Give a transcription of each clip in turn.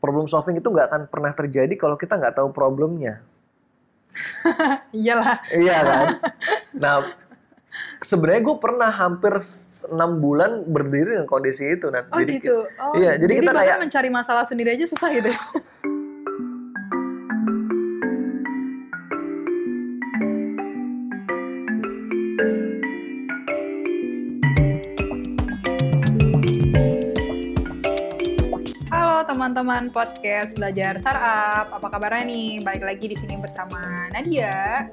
problem solving itu nggak akan pernah terjadi kalau kita nggak tahu problemnya. Iyalah. Iya kan? Nah, sebenarnya gue pernah hampir enam bulan berdiri dengan kondisi itu. Nah, Oh jadi gitu. Oh, iya, jadi kita bahkan kayak- mencari masalah sendiri aja susah gitu. teman-teman podcast belajar startup, apa kabarnya nih? Balik lagi di sini bersama Nadia.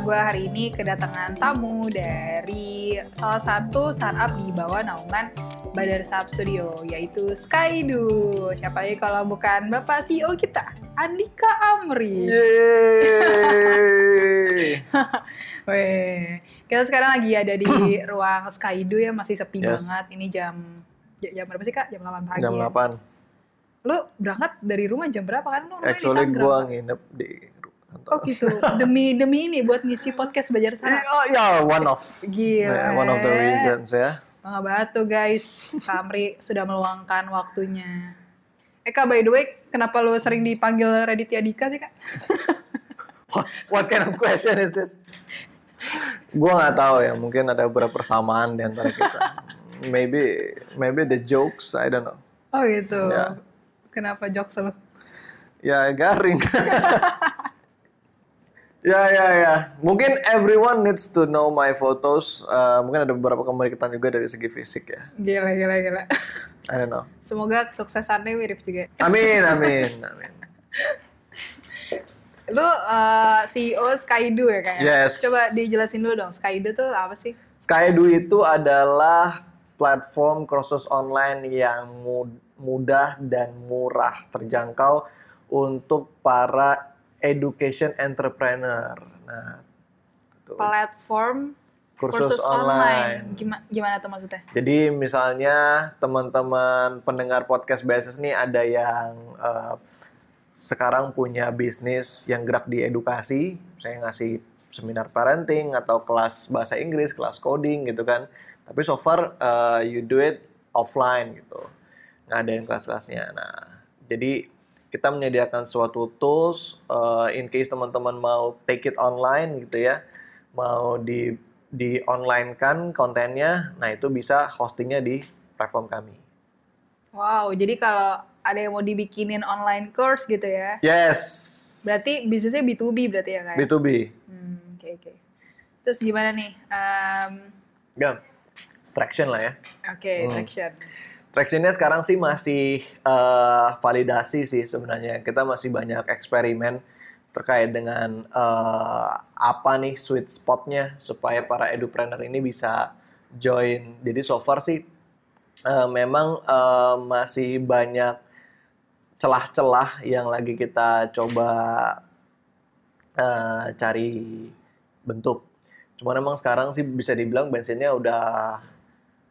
gue hari ini kedatangan tamu dari salah satu startup di bawah naungan Badar Startup Studio, yaitu Skydu. Siapa lagi kalau bukan Bapak CEO kita, Andika Amri. Yeay! Weh, kita sekarang lagi ada di ruang Skydu ya, masih sepi Yes. banget. Ini jam jam berapa sih kak? Jam 8 pagi. Jam ya? 8. Lu berangkat dari rumah jam berapa kan? Lu Actually gue nginep di. Oh gitu. Demi demi ini buat ngisi podcast belajar Iya, startup. oh, ya, one of. Gila. Yeah, one of the reasons ya. Bangga banget tuh guys. Kamri sudah meluangkan waktunya. Eh kak, by the way, kenapa lu sering dipanggil Raditya Dika sih kak? What, what kind of question is this? Gue nggak tahu ya, mungkin ada beberapa persamaan di antara kita. Maybe, maybe the jokes, I don't know. Oh gitu. Ya. Kenapa jokes lu? Ya garing. ya ya ya. Mungkin everyone needs to know my photos. Uh, mungkin ada beberapa kemiripan juga dari segi fisik ya. Gila, gila, gila. I don't know. Semoga kesuksesannya mirip juga. Amin amin amin. Lu uh, CEO Skydu ya kak? Yes. Coba dijelasin dulu dong, Skydu tuh apa sih? Skydu itu adalah platform kursus online yang mu- mudah dan murah terjangkau untuk para education entrepreneur. Nah, itu. Platform kursus, online. Gimana, gimana tuh maksudnya? Jadi misalnya teman-teman pendengar podcast BSS ini ada yang eh, sekarang punya bisnis yang gerak di edukasi, saya ngasih seminar parenting atau kelas bahasa Inggris, kelas coding gitu kan. Tapi so far eh, you do it offline gitu, ngadain kelas-kelasnya. Nah, jadi kita menyediakan suatu tools eh, in case teman-teman mau take it online gitu ya, mau di di online kan kontennya, nah itu bisa hostingnya di platform kami. Wow, jadi kalau ada yang mau dibikinin online course gitu ya, Yes. berarti bisnisnya B2B berarti ya kak? B2B. Hmm, oke oke. Terus gimana nih? Um, Ya, traction lah ya. Oke, Hmm. traction. Tractionnya sekarang sih masih eh, validasi sih sebenarnya. Kita masih banyak eksperimen terkait dengan eh, apa nih sweet spotnya supaya para edupreneur ini bisa join. Jadi so far sih eh, memang eh, masih banyak celah-celah yang lagi kita coba eh, cari bentuk. Cuman emang sekarang sih bisa dibilang bensinnya udah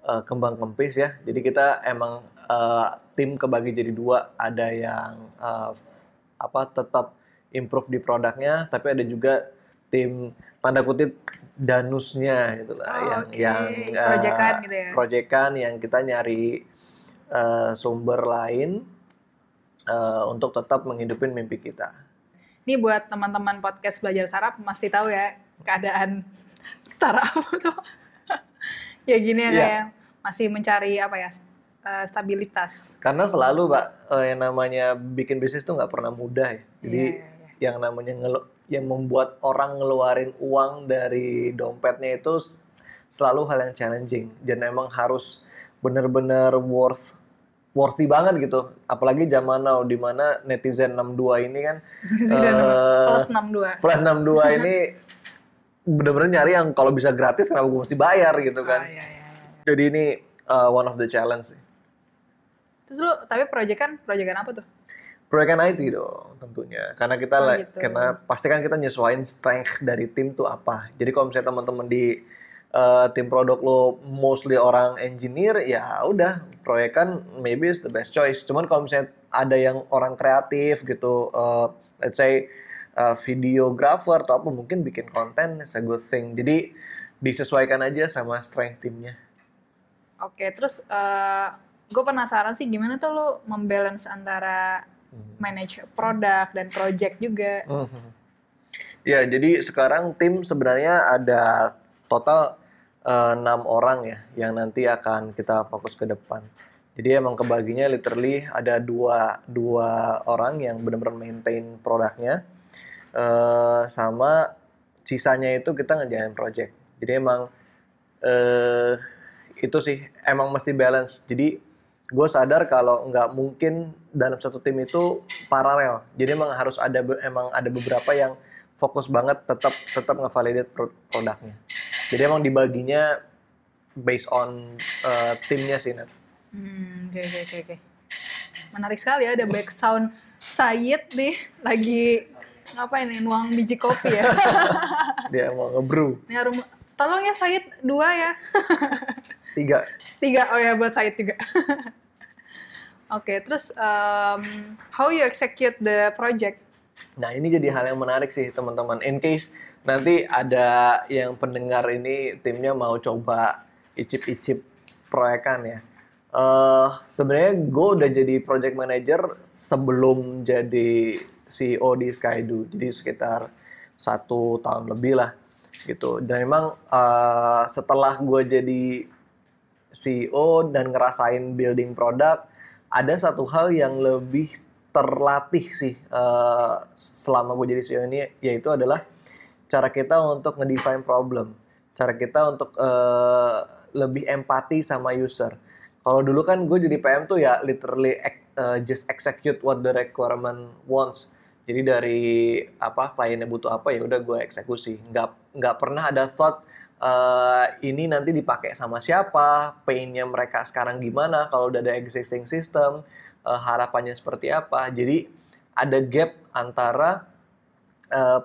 eh, kembang kempis ya. Jadi kita emang eh, tim kebagi jadi dua. Ada yang eh, apa tetap improve di produknya, tapi ada juga tim tanda kutip danusnya gitu lah Oh, yang oke. yang eh, Proyekan gitu ya? proyekan yang kita nyari eh, sumber lain eh, untuk tetap menghidupin mimpi kita. Ini buat teman-teman podcast belajar startup masih tahu ya keadaan startup tuh. Ya gini ya Iya. kayak masih mencari apa ya eh, stabilitas. Karena selalu, Pak, eh, yang namanya bikin bisnis tuh nggak pernah mudah ya. Jadi Iya, iya. yang namanya ngelu- yang membuat orang ngeluarin uang dari dompetnya itu selalu hal yang challenging dan emang harus bener-bener worth worthy banget gitu. Apalagi zaman now di mana netizen 62 ini kan eh, plus 62. plus 62 ini bener-bener nyari yang kalau bisa gratis kenapa gue mesti bayar gitu kan. Oh, iya, iya. Jadi ini uh, one of the challenge sih. Terus lu tapi proyekan proyekan apa tuh? Proyekan IT dong tentunya. Karena kita Oh, gitu. karena pasti kan kita nyesuaiin strength dari tim tuh apa. Jadi kalau misalnya teman-teman di uh, tim produk lo mostly orang engineer ya udah proyekan maybe is the best choice. Cuman kalau misalnya ada yang orang kreatif gitu uh, let's say uh, videographer atau apa mungkin bikin konten is a good thing. Jadi disesuaikan aja sama strength timnya. Oke, terus gue penasaran sih gimana tuh lo membalance antara manage produk dan project juga. Mhm. Ya, jadi sekarang tim sebenarnya ada total eh, enam orang ya yang nanti akan kita fokus ke depan. Jadi emang kebaginya literally ada dua dua orang yang benar-benar maintain produknya, eh, sama sisanya itu kita ngerjain project. Jadi emang eh, itu sih emang mesti balance. Jadi gue sadar kalau nggak mungkin dalam satu tim itu paralel. Jadi emang harus ada emang ada beberapa yang fokus banget tetap tetap ngevalidate pro- produknya. Jadi emang dibaginya based on uh, timnya sih Nat. Hmm, oke oke oke oke. Menarik sekali ya ada back sound Sayid nih lagi ngapain nih nuang biji kopi ya. Dia mau ngebrew Ini harum tolong ya Sayid dua ya. tiga. Tiga, oh ya buat Said juga. Oke, terus um, how you execute the project? Nah ini jadi hal yang menarik sih teman-teman. In case nanti ada yang pendengar ini timnya mau coba icip-icip proyekan ya. Eh Sebenarnya gue udah jadi project manager sebelum jadi CEO di Skydo. Jadi sekitar satu tahun lebih lah gitu. Dan memang eh, setelah gue jadi CEO dan ngerasain building produk, ada satu hal yang lebih terlatih sih eh, selama gue jadi CEO ini, yaitu adalah cara kita untuk ngedefine problem, cara kita untuk eh, lebih empati sama user. Kalau dulu kan gue jadi PM tuh ya literally eh, just execute what the requirement wants. Jadi dari apa kliennya butuh apa ya udah gue eksekusi. Nggak nggak pernah ada thought eh, ini nanti dipakai sama siapa, pain-nya mereka sekarang gimana, kalau udah ada existing system, eh, harapannya seperti apa. Jadi ada gap antara eh,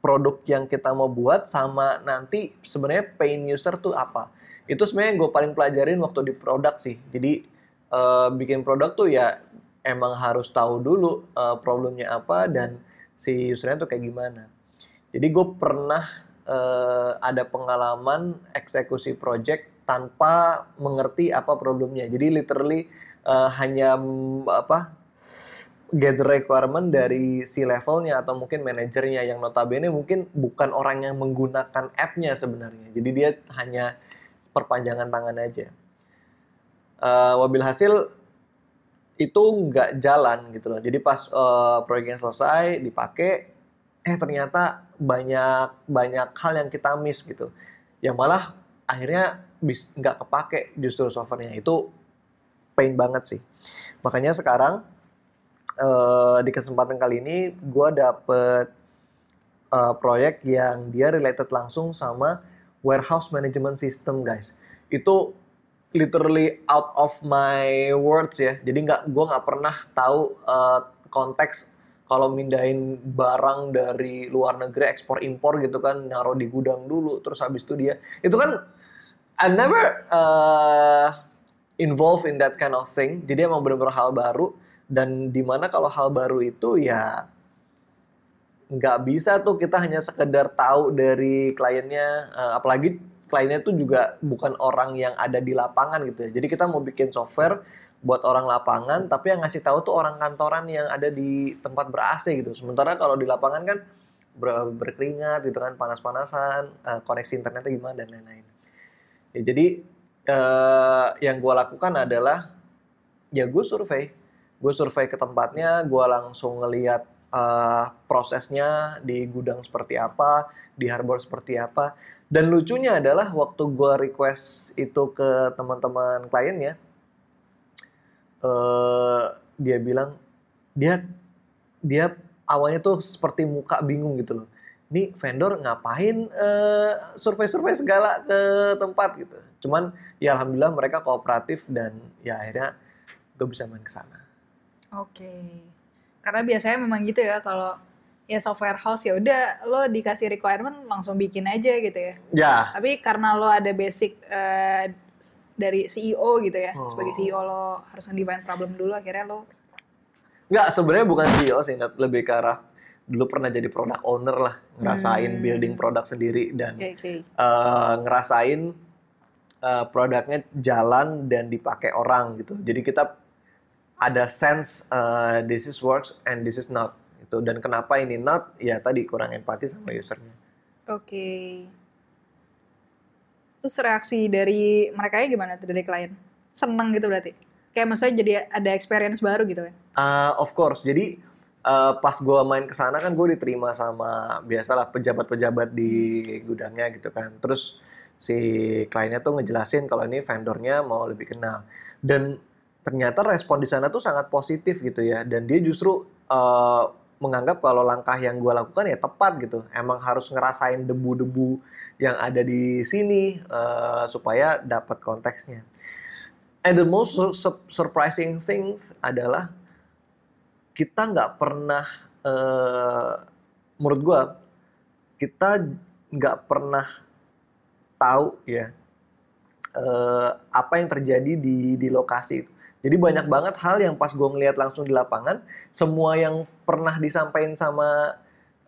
produk yang kita mau buat sama nanti sebenarnya pain user tuh apa. Itu sebenarnya gue paling pelajarin waktu di produk sih. Jadi eh, bikin produk tuh ya emang harus tahu dulu eh, problemnya apa dan si usernya tuh kayak gimana. Jadi gue pernah eh, ada pengalaman eksekusi project tanpa mengerti apa problemnya. Jadi literally eh, hanya mm, apa get the requirement dari si levelnya atau mungkin manajernya yang notabene mungkin bukan orang yang menggunakan app-nya sebenarnya. Jadi dia hanya perpanjangan tangan aja. Eh, wabil hasil itu nggak jalan gitu loh. Jadi pas eh, proyeknya selesai dipakai, eh ternyata banyak banyak hal yang kita miss gitu. Yang malah akhirnya nggak kepake justru softwarenya itu pain banget sih. Makanya sekarang eh, di kesempatan kali ini gue dapet eh, proyek yang dia related langsung sama warehouse management system guys. Itu literally out of my words ya. Jadi nggak gue nggak pernah tahu eh, konteks kalau mindahin barang dari luar negeri ekspor impor gitu kan naruh di gudang dulu terus habis itu dia itu kan I never uh, involved in that kind of thing. Jadi emang bener-bener hal baru dan di mana kalau hal baru itu ya nggak bisa tuh kita hanya sekedar tahu dari kliennya, eh, apalagi kliennya tuh juga bukan orang yang ada di lapangan gitu ya. Jadi kita mau bikin software buat orang lapangan, tapi yang ngasih tahu tuh orang kantoran yang ada di tempat ber AC gitu. Sementara kalau di lapangan kan ber- berkeringat gitu kan, panas-panasan, eh, koneksi internetnya gimana dan lain-lain. Ya, jadi eh, yang gue lakukan adalah ya gue survei, gue survei ke tempatnya, gue langsung ngeliat eh, prosesnya di gudang seperti apa, di harbor seperti apa. Dan lucunya adalah waktu gue request itu ke teman-teman kliennya, eh dia bilang dia dia awalnya tuh seperti muka bingung gitu loh. Ini vendor ngapain eh, survei-survei segala ke tempat gitu. Cuman ya alhamdulillah mereka kooperatif dan ya akhirnya gue bisa main ke sana. Oke. Karena biasanya memang gitu ya kalau ya software house ya udah lo dikasih requirement langsung bikin aja gitu ya. Ya, Tapi karena lo ada basic s- dari CEO gitu ya, Oh. sebagai CEO lo harus define problem dulu akhirnya lo nggak sebenarnya bukan CEO sih, lebih ke arah dulu pernah jadi product owner lah, ngerasain Hmm. building produk sendiri dan oke oke. eh, ngerasain eh, produknya jalan dan dipakai orang gitu. Jadi kita ada sense uh, this is works and this is not itu dan kenapa ini not ya tadi kurang empati sama usernya Oke. Terus reaksi dari mereka gimana tuh dari klien? Seneng gitu berarti? Kayak maksudnya jadi ada experience baru gitu kan? Uh, of course jadi uh, pas gue main ke sana kan gue diterima sama biasalah pejabat-pejabat di gudangnya gitu kan terus si kliennya tuh ngejelasin kalau ini vendornya mau lebih kenal dan ternyata respon di sana tuh sangat positif gitu ya dan dia justru uh, menganggap kalau langkah yang gue lakukan ya tepat gitu. Emang harus ngerasain debu-debu yang ada di sini uh, supaya dapat konteksnya. And the most sur- surprising thing adalah kita nggak pernah uh, menurut gue kita nggak pernah tahu ya uh, apa yang terjadi di di lokasi. itu jadi banyak banget hal yang pas gue ngeliat langsung di lapangan, semua yang pernah disampaikan sama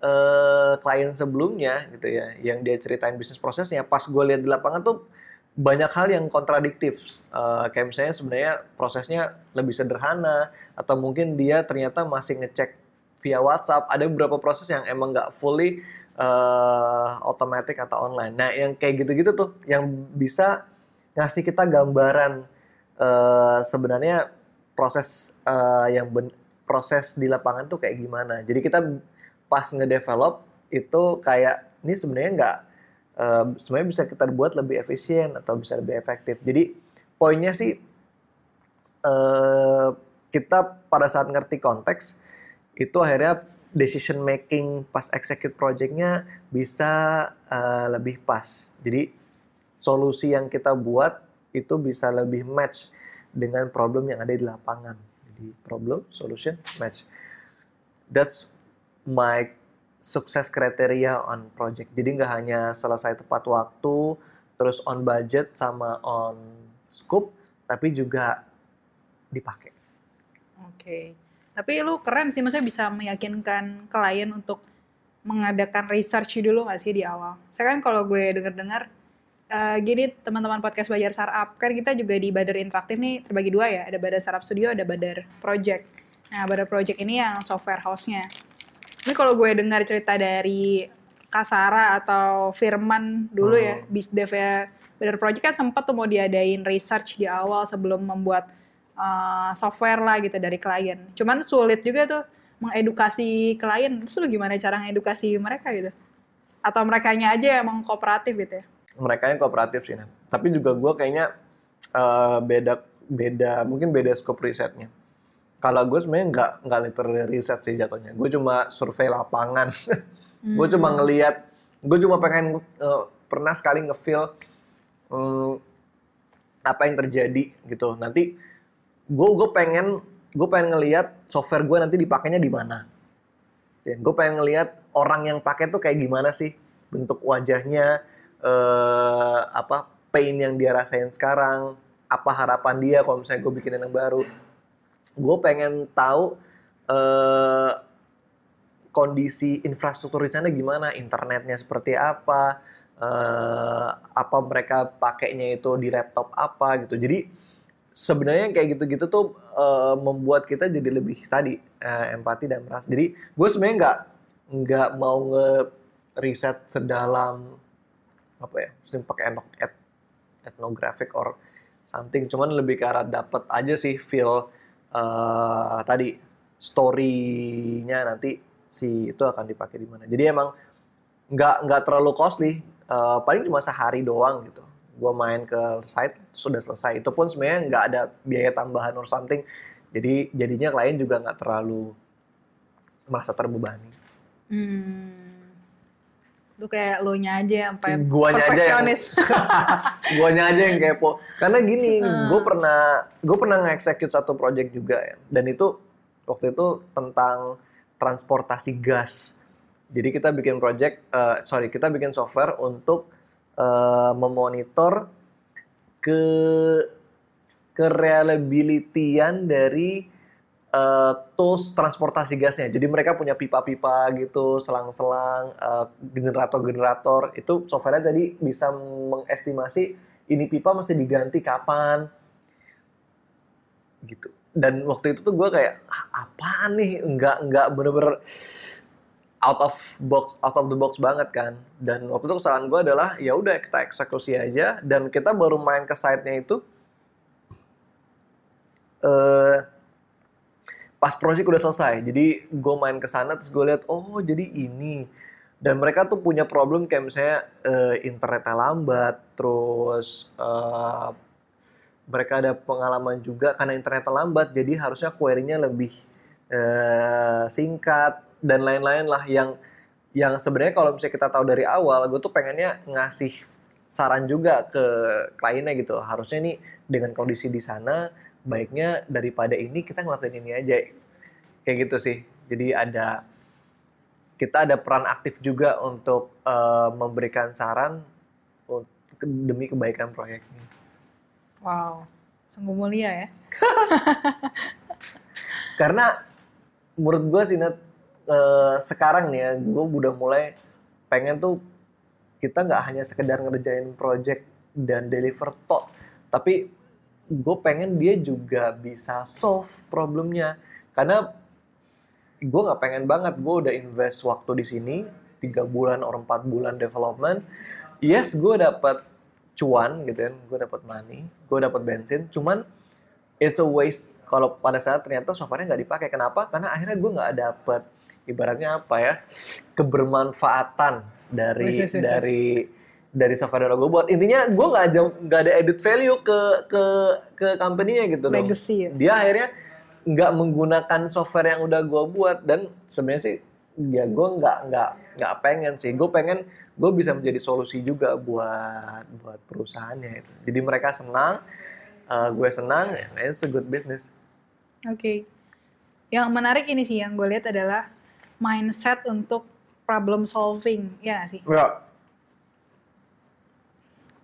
uh, klien sebelumnya gitu ya, yang dia ceritain bisnis prosesnya, pas gue lihat di lapangan tuh banyak hal yang kontradiktif. Uh, kayak misalnya sebenarnya prosesnya lebih sederhana, atau mungkin dia ternyata masih ngecek via WhatsApp. Ada beberapa proses yang emang nggak fully uh, automatic atau online. Nah, yang kayak gitu-gitu tuh, yang bisa ngasih kita gambaran uh, sebenarnya proses uh, yang ben proses di lapangan tuh kayak gimana. Jadi kita pas ngedevelop itu kayak ini sebenarnya nggak uh, sebenarnya bisa kita buat lebih efisien atau bisa lebih efektif. Jadi poinnya sih uh, kita pada saat ngerti konteks itu akhirnya decision making pas execute projectnya bisa uh, lebih pas. Jadi solusi yang kita buat itu bisa lebih match dengan problem yang ada di lapangan. Jadi problem, solution, match. That's my sukses kriteria on project. Jadi nggak hanya selesai tepat waktu, terus on budget sama on scope, tapi juga dipakai. Oke. Okay. Tapi lu keren sih, maksudnya bisa meyakinkan klien untuk mengadakan research dulu nggak sih di awal? Saya kan kalau gue denger-dengar, uh, gini teman-teman podcast Belajar Startup, kan kita juga di Badar Interaktif nih terbagi dua ya, ada Badar Startup Studio, ada Badar Project. Nah, Badar Project ini yang software house-nya. Ini kalau gue dengar cerita dari Kasara atau Firman dulu hmm. ya, BizDev ya, Badar Project kan sempat tuh mau diadain research di awal sebelum membuat uh, software lah gitu dari klien. Cuman sulit juga tuh mengedukasi klien. Terus lu gimana cara ngedukasi mereka gitu? Atau mereka aja emang kooperatif gitu ya? Mereka yang kooperatif sih nah. tapi juga gue kayaknya uh, beda beda mungkin beda scope risetnya. Kalau gue sebenarnya nggak nggak literally riset sih jatuhnya. Gue cuma survei lapangan. Hmm. gue cuma ngelihat gue cuma pengen uh, pernah sekali ngefeel um, apa yang terjadi gitu. Nanti gue gue pengen gue pengen ngelihat software gue nanti dipakainya di mana. Gue pengen ngelihat orang yang pakai tuh kayak gimana sih bentuk wajahnya uh, apa pain yang dia rasain sekarang, apa harapan dia kalau misalnya gue bikin yang baru. Gue pengen tahu uh, kondisi infrastruktur di sana gimana, internetnya seperti apa, uh, apa mereka pakainya itu di laptop apa gitu. Jadi sebenarnya kayak gitu-gitu tuh uh, membuat kita jadi lebih tadi uh, empati dan merasa. Jadi gue sebenarnya nggak nggak mau nge riset sedalam apa ya mesti pakai etno, et, etnographic or something. Cuman lebih ke arah dapat aja sih feel uh, tadi story-nya nanti si itu akan dipakai di mana. Jadi emang nggak nggak terlalu costly uh, paling cuma sehari doang gitu. Gue main ke site sudah selesai. Itu pun sebenarnya nggak ada biaya tambahan or something. Jadi jadinya klien juga nggak terlalu merasa terbebani. Hmm. Lu kayak lo nya aja sampai guanya perfeksionis. Aja yang, guanya aja yang kepo. Karena gini, hmm. gue pernah gue pernah nge-execute satu project juga ya. Dan itu waktu itu tentang transportasi gas. Jadi kita bikin project, uh, sorry kita bikin software untuk uh, memonitor ke ke reliabilityan dari uh, tools transportasi gasnya. Jadi mereka punya pipa-pipa gitu, selang-selang, uh, generator-generator. Itu softwarenya tadi bisa mengestimasi ini pipa mesti diganti kapan. Gitu. dan waktu itu tuh gue kayak ah, apaan nih nggak nggak bener-bener out of box out of the box banget kan dan waktu itu kesalahan gue adalah ya udah kita eksekusi aja dan kita baru main ke site-nya itu eh pas project udah selesai jadi gue main ke sana terus gue lihat oh jadi ini. Dan mereka tuh punya problem kayak misalnya eh, internetnya lambat terus eh, mereka ada pengalaman juga karena internetnya lambat jadi harusnya query-nya lebih eh, singkat dan lain-lain lah. Yang yang sebenarnya kalau misalnya kita tahu dari awal gue tuh pengennya ngasih saran juga ke kliennya gitu. Harusnya nih dengan kondisi di sana baiknya daripada ini kita ngelakuin ini aja. Kayak gitu sih. Jadi ada kita ada peran aktif juga untuk eh, memberikan saran un- demi kebaikan proyeknya. Wow, sungguh mulia ya. karena menurut gue sih Nat, eh, sekarang nih ya gue udah mulai pengen tuh kita nggak hanya sekedar ngerjain project dan deliver tok tapi gue pengen dia juga bisa solve problemnya. Karena gue nggak pengen banget gue udah invest waktu di sini tiga bulan atau empat bulan development. Yes gue dapat cuan gitu kan gue dapat money gue dapat bensin. Cuman it's a waste. Kalau pada saat ternyata softwarenya nggak dipakai kenapa? Karena akhirnya gue nggak dapet ibaratnya apa ya kebermanfaatan dari Yes, yes, yes, yes. Dari software yang gue buat. Intinya gue nggak ada nggak ada edit value ke ke ke company-nya gitu dong. Legacy ya. dia akhirnya nggak menggunakan software yang udah gue buat. Dan sebenarnya sih ya gue nggak nggak nggak pengen sih. Gue pengen gue bisa menjadi solusi juga buat buat perusahaannya itu jadi mereka senang eh, gue senang ya it's a good business. Oke. Yang menarik ini sih yang gue lihat adalah mindset untuk problem solving, ya nggak sih? ya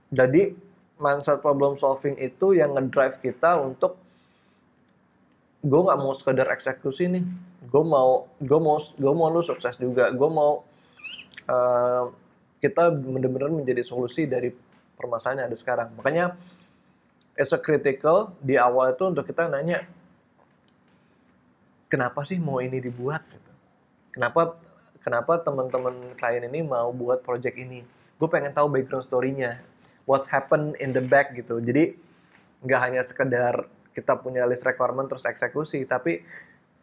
jadi mindset problem solving itu yang ngedrive kita untuk gue nggak mau sekedar eksekusi nih. Gue mau gue mau gue mau lu sukses juga. Gue mau eh, kita benar-benar menjadi solusi dari permasalahan yang ada sekarang. Makanya it's a critical di awal itu untuk kita nanya kenapa sih mau ini dibuat? Gitu. Kenapa kenapa teman-teman klien ini mau buat project ini? Gue pengen tahu background story-nya what happened in the back gitu jadi nggak hanya sekedar kita punya list requirement terus eksekusi tapi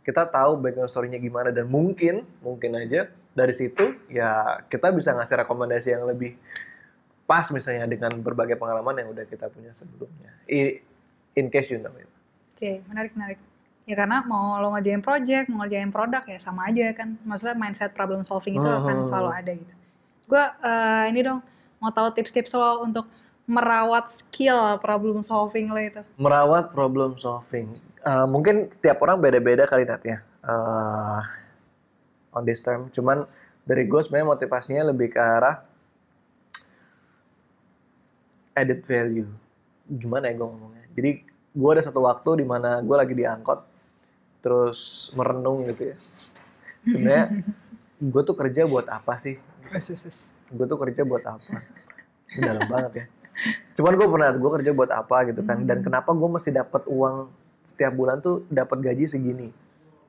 kita tahu background story-nya gimana dan mungkin mungkin aja dari situ ya kita bisa ngasih rekomendasi yang lebih pas misalnya dengan berbagai pengalaman yang udah kita punya sebelumnya in case you know it Oke, menarik menarik. Ya karena mau lo ngerjain project, mau ngerjain produk ya sama aja kan. Maksudnya mindset problem solving itu akan Mhm. selalu ada gitu. Gue eh, ini dong mau tahu tips-tips lo untuk merawat skill problem solving lo itu. merawat problem solving. Eh, mungkin tiap orang beda-beda kali Nat ya. Eh, on this term. Cuman dari gue sebenarnya motivasinya lebih ke arah added value. Gimana ya gue ngomongnya? Jadi gue ada satu waktu di mana gue lagi diangkot, terus merenung gitu ya. Sebenarnya gue tuh kerja buat apa sih? Gue tuh kerja buat apa? Dalam banget ya. Cuman gue pernah, gue kerja buat apa gitu kan? Dan kenapa gue mesti dapat uang setiap bulan tuh dapat gaji segini?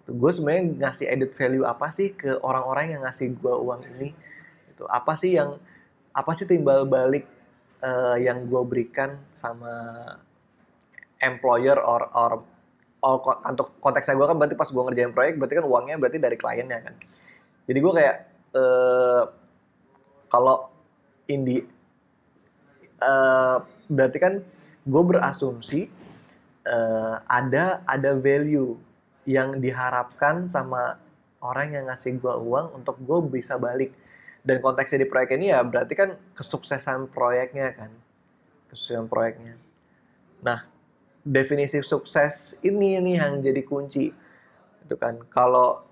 Gue sebenarnya ngasih added value apa sih ke orang-orang yang ngasih gue uang ini? Itu apa sih yang apa sih timbal balik eh, yang gue berikan sama employer or or or untuk konteksnya gue kan berarti pas gue ngerjain proyek berarti kan uangnya berarti dari kliennya kan. Jadi gue kayak eh, kalau indie eh, berarti kan gue berasumsi eh, ada ada value yang diharapkan sama orang yang ngasih gue uang untuk gue bisa balik. Dan konteksnya di proyek ini ya berarti kan kesuksesan proyeknya kan. Kesuksesan proyeknya. Nah definisi sukses ini nih yang jadi kunci. Itu kan kalau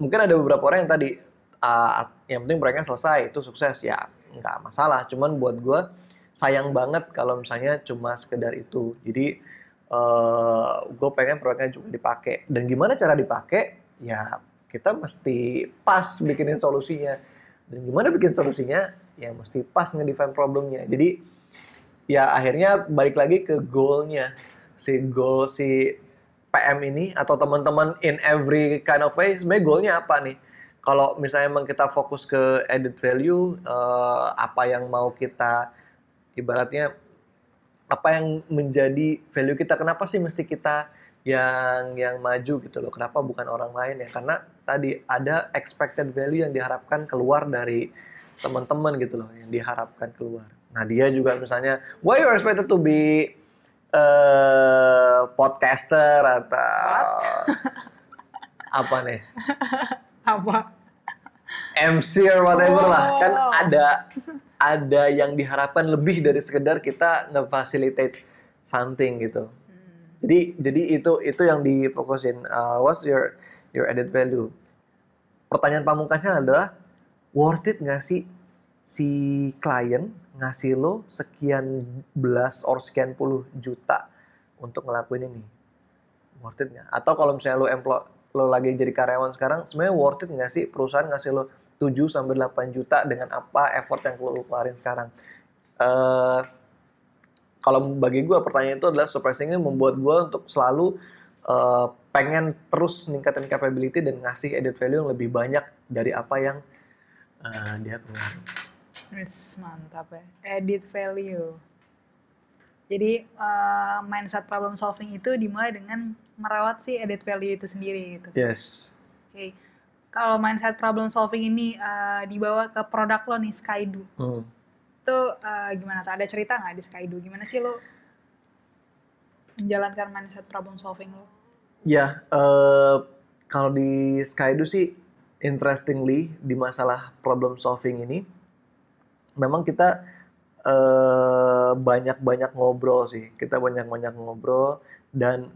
mungkin ada beberapa orang yang tadi ah, yang penting proyeknya selesai itu sukses ya nggak masalah. Cuman buat gue sayang banget kalau misalnya cuma sekedar itu. Jadi gue pengen proyeknya juga dipakai. Dan gimana cara dipakai? Ya kita mesti pas bikinin solusinya. Dan gimana bikin solusinya? Ya mesti pas ngedefine problemnya. Jadi ya akhirnya balik lagi ke goalnya. Si goal si PM ini atau teman-teman in every kind of way sebenarnya goalnya apa nih? Kalau misalnya emang kita fokus ke added value, eh, apa yang mau kita ibaratnya apa yang menjadi value kita? Kenapa sih mesti kita yang yang maju gitu loh? Kenapa bukan orang lain ya? Karena tadi ada expected value yang diharapkan keluar dari teman-teman gitu loh, yang diharapkan keluar. Nah dia juga misalnya, why you expected to be eh podcaster atau apa nih Apa? MC or whatever lah. Kan Oh. ada ada yang diharapkan lebih dari sekedar kita nge-facilitate something gitu. Jadi jadi itu itu yang difokusin. Uh, what's your your added value? Pertanyaan pamungkasnya adalah worth it nggak sih si klien ngasih lo sekian belas or sekian puluh juta untuk ngelakuin ini? Worth it nggak? Atau kalau misalnya lo employ lo lagi jadi karyawan sekarang sebenarnya worth it nggak sih perusahaan ngasih lo 7 sampai 8 juta dengan apa effort yang lo keluarin sekarang eh kalau bagi gue pertanyaan itu adalah surprisingly membuat gue untuk selalu eh, pengen terus ningkatin capability dan ngasih added value yang lebih banyak dari apa yang eh, dia keluarin. Wis, mantap ya. Edit value. Jadi eh, mindset problem solving itu dimulai dengan merawat si edit value itu sendiri gitu. Yes. Oke. Kalau mindset problem solving ini eh, dibawa ke produk lo nih Skydo. Hmm. Itu eh, gimana tuh? Ada cerita nggak di Skydo? Gimana sih lo menjalankan mindset problem solving lo? Ya, eh, kalau di Skydo sih, interestingly di masalah problem solving ini, memang kita banyak-banyak ngobrol sih. Kita banyak-banyak ngobrol dan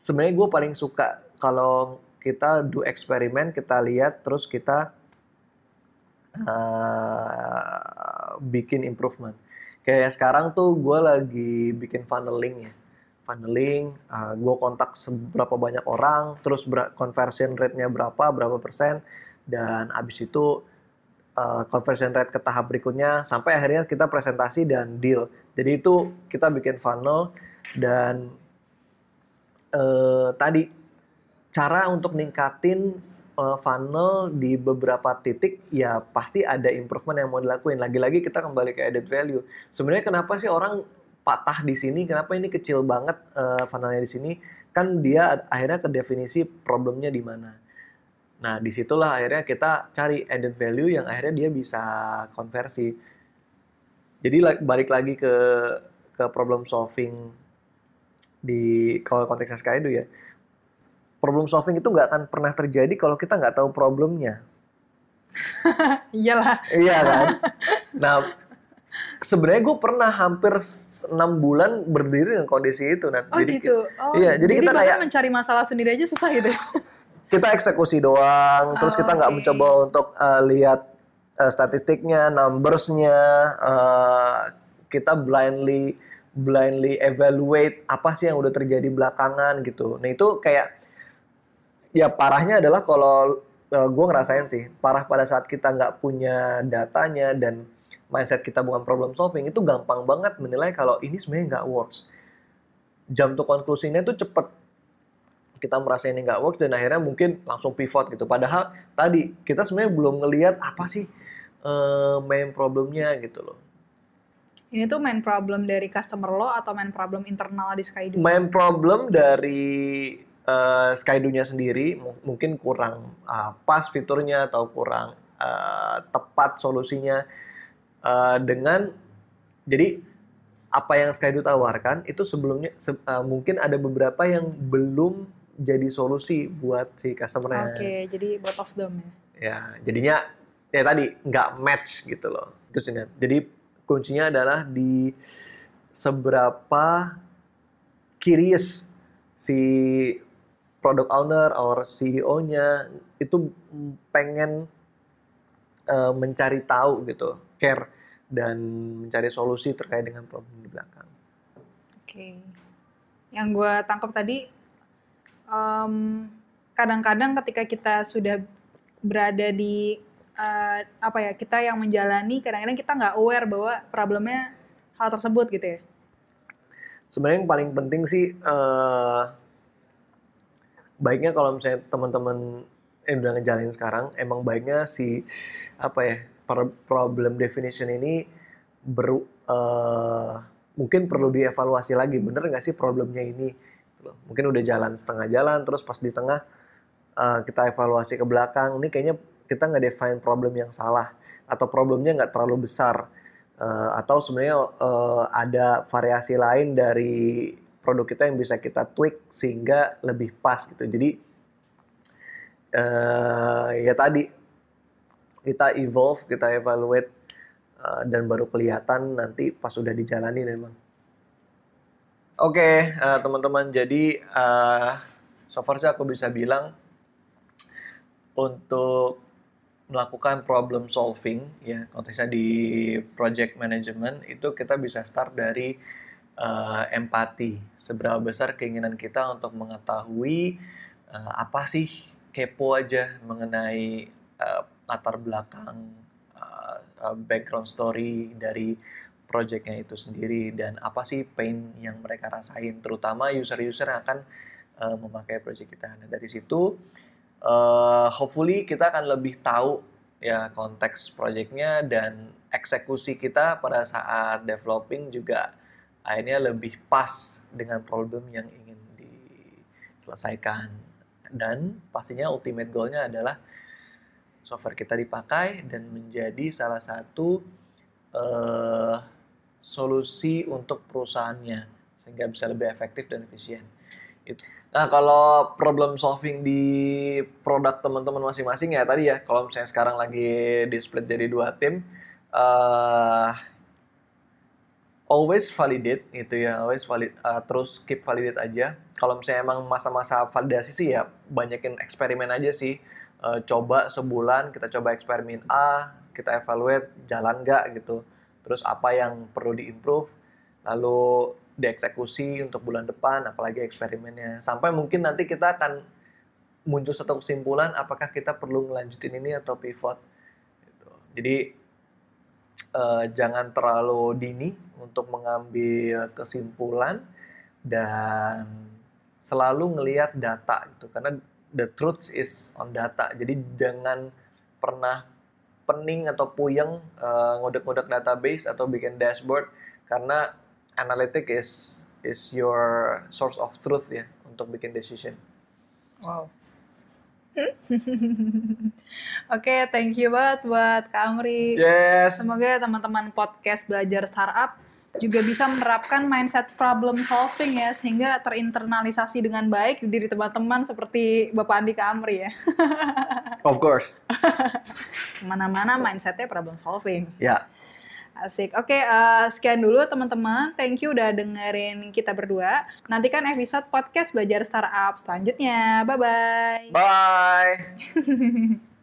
sebenarnya gue paling suka kalau kita do eksperimen, kita lihat terus kita eh, bikin improvement. Kayak sekarang tuh gue lagi bikin funneling ya funneling, gue kontak seberapa banyak orang, terus ber- conversion rate-nya berapa, berapa persen, dan abis itu uh, conversion rate ke tahap berikutnya, sampai akhirnya kita presentasi dan deal. Jadi itu kita bikin funnel, dan eh, tadi cara untuk ningkatin uh, funnel di beberapa titik, ya pasti ada improvement yang mau dilakuin. Lagi-lagi kita kembali ke added value. Sebenarnya kenapa sih orang patah di sini, kenapa ini kecil banget eh, funnelnya di sini? Kan dia akhirnya ke definisi problemnya di mana. Nah, di situlah akhirnya kita cari added value yang akhirnya dia bisa konversi. Jadi balik lagi ke ke problem solving di kalau konteksnya Skydo ya. Problem solving itu nggak akan pernah terjadi kalau kita nggak tahu problemnya. Iyalah. Iya kan? Nah, sebenarnya gue pernah hampir enam bulan berdiri dengan kondisi itu. Nah, Oh jadi gitu. Oh, iya, jadi kita bahkan kayak- mencari masalah sendiri aja susah gitu. kita eksekusi doang, terus Oh, kita nggak oke. mencoba untuk uh, lihat uh, statistiknya, numbersnya, uh, kita blindly blindly evaluate apa sih yang udah terjadi belakangan gitu. Nah itu kayak ya parahnya adalah kalau gue ngerasain sih parah pada saat kita nggak punya datanya dan mindset kita bukan problem solving itu gampang banget menilai kalau ini sebenarnya nggak works. Jam to conclusion-nya itu cepet kita merasa ini nggak works dan akhirnya mungkin langsung pivot gitu. Padahal tadi kita sebenarnya belum ngelihat apa sih eh, main problemnya gitu loh. Ini tuh main problem dari customer lo atau main problem internal di Skydo? Main problem dari eh, Skydo-nya sendiri mu- mungkin kurang ah, pas fiturnya atau kurang eh, tepat solusinya Eh, dengan jadi apa yang Skydo tawarkan itu sebelumnya se- eh, mungkin ada beberapa yang belum jadi solusi buat si customer-nya. Oke, jadi both of them ya. ya jadinya ya tadi nggak match gitu loh itu sih Nat. jadi kuncinya adalah di seberapa curious si product owner or CEO-nya itu pengen eh, mencari tahu gitu care dan mencari solusi terkait dengan problem di belakang Oke. Yang gue tangkap tadi, kadang-kadang ketika kita sudah berada di eh, apa ya kita yang menjalani, kadang-kadang kita nggak aware bahwa problemnya hal tersebut gitu ya. sebenarnya yang paling penting sih eh, baiknya kalau misalnya teman-teman yang udah ngejalanin sekarang, emang baiknya si apa ya problem definition ini ber, eh, mungkin perlu dievaluasi lagi. Bener nggak sih problemnya ini? Mungkin udah jalan setengah jalan, terus pas di tengah eh, kita evaluasi ke belakang. Ini kayaknya kita nggak define problem yang salah atau problemnya nggak terlalu besar Eh, atau sebenarnya eh, ada variasi lain dari produk kita yang bisa kita tweak sehingga lebih pas gitu. Jadi eh, ya tadi kita evolve, kita evaluate eh, dan baru kelihatan nanti pas sudah dijalani memang. Oke, eh, teman-teman. Jadi eh, so far sih aku bisa bilang untuk melakukan problem solving ya konteksnya di project management itu kita bisa start dari eh, empati. Seberapa besar keinginan kita untuk mengetahui eh, apa sih kepo aja mengenai eh, latar belakang eh, background story dari projectnya itu sendiri dan apa sih pain yang mereka rasain terutama user-user yang akan eh, memakai project kita. Nah dari situ uh, hopefully kita akan lebih tahu ya konteks proyeknya dan eksekusi kita pada saat developing juga akhirnya lebih pas dengan problem yang ingin diselesaikan dan pastinya ultimate goalnya adalah software kita dipakai dan menjadi salah satu uh, solusi untuk perusahaannya sehingga bisa lebih efektif dan efisien. Itu. Nah, kalau problem solving di produk teman-teman masing-masing ya tadi ya, kalau misalnya sekarang lagi di split jadi dua tim, uh, always validate gitu ya, always valid, uh, terus keep validate aja. Kalau misalnya emang masa-masa validasi sih ya banyakin eksperimen aja sih. Uh, coba sebulan kita coba eksperimen A, kita evaluate jalan nggak gitu. Terus apa yang perlu diimprove, lalu dieksekusi untuk bulan depan, apalagi eksperimennya. Sampai mungkin nanti kita akan muncul satu kesimpulan apakah kita perlu ngelanjutin ini atau pivot. Gitu. Jadi eh, jangan terlalu dini untuk mengambil kesimpulan dan selalu ngelihat data gitu karena the truth is on data. Jadi jangan pernah pening atau puyeng eh, ngodek-ngodek database atau bikin dashboard karena analytic is is your source of truth ya untuk bikin decision. Wow. Oke, thank you banget buat Kak Amri. Yes. Semoga teman-teman podcast belajar startup juga bisa menerapkan mindset problem solving ya sehingga terinternalisasi dengan baik di diri teman-teman seperti Bapak Andi Kak Amri ya. Of course. Ke mana-mana mindsetnya problem solving. Ya. Asik. Oke, eh, sekian dulu teman-teman. Thank you udah dengerin kita berdua. Nantikan episode podcast belajar startup selanjutnya. Bye-bye. Bye.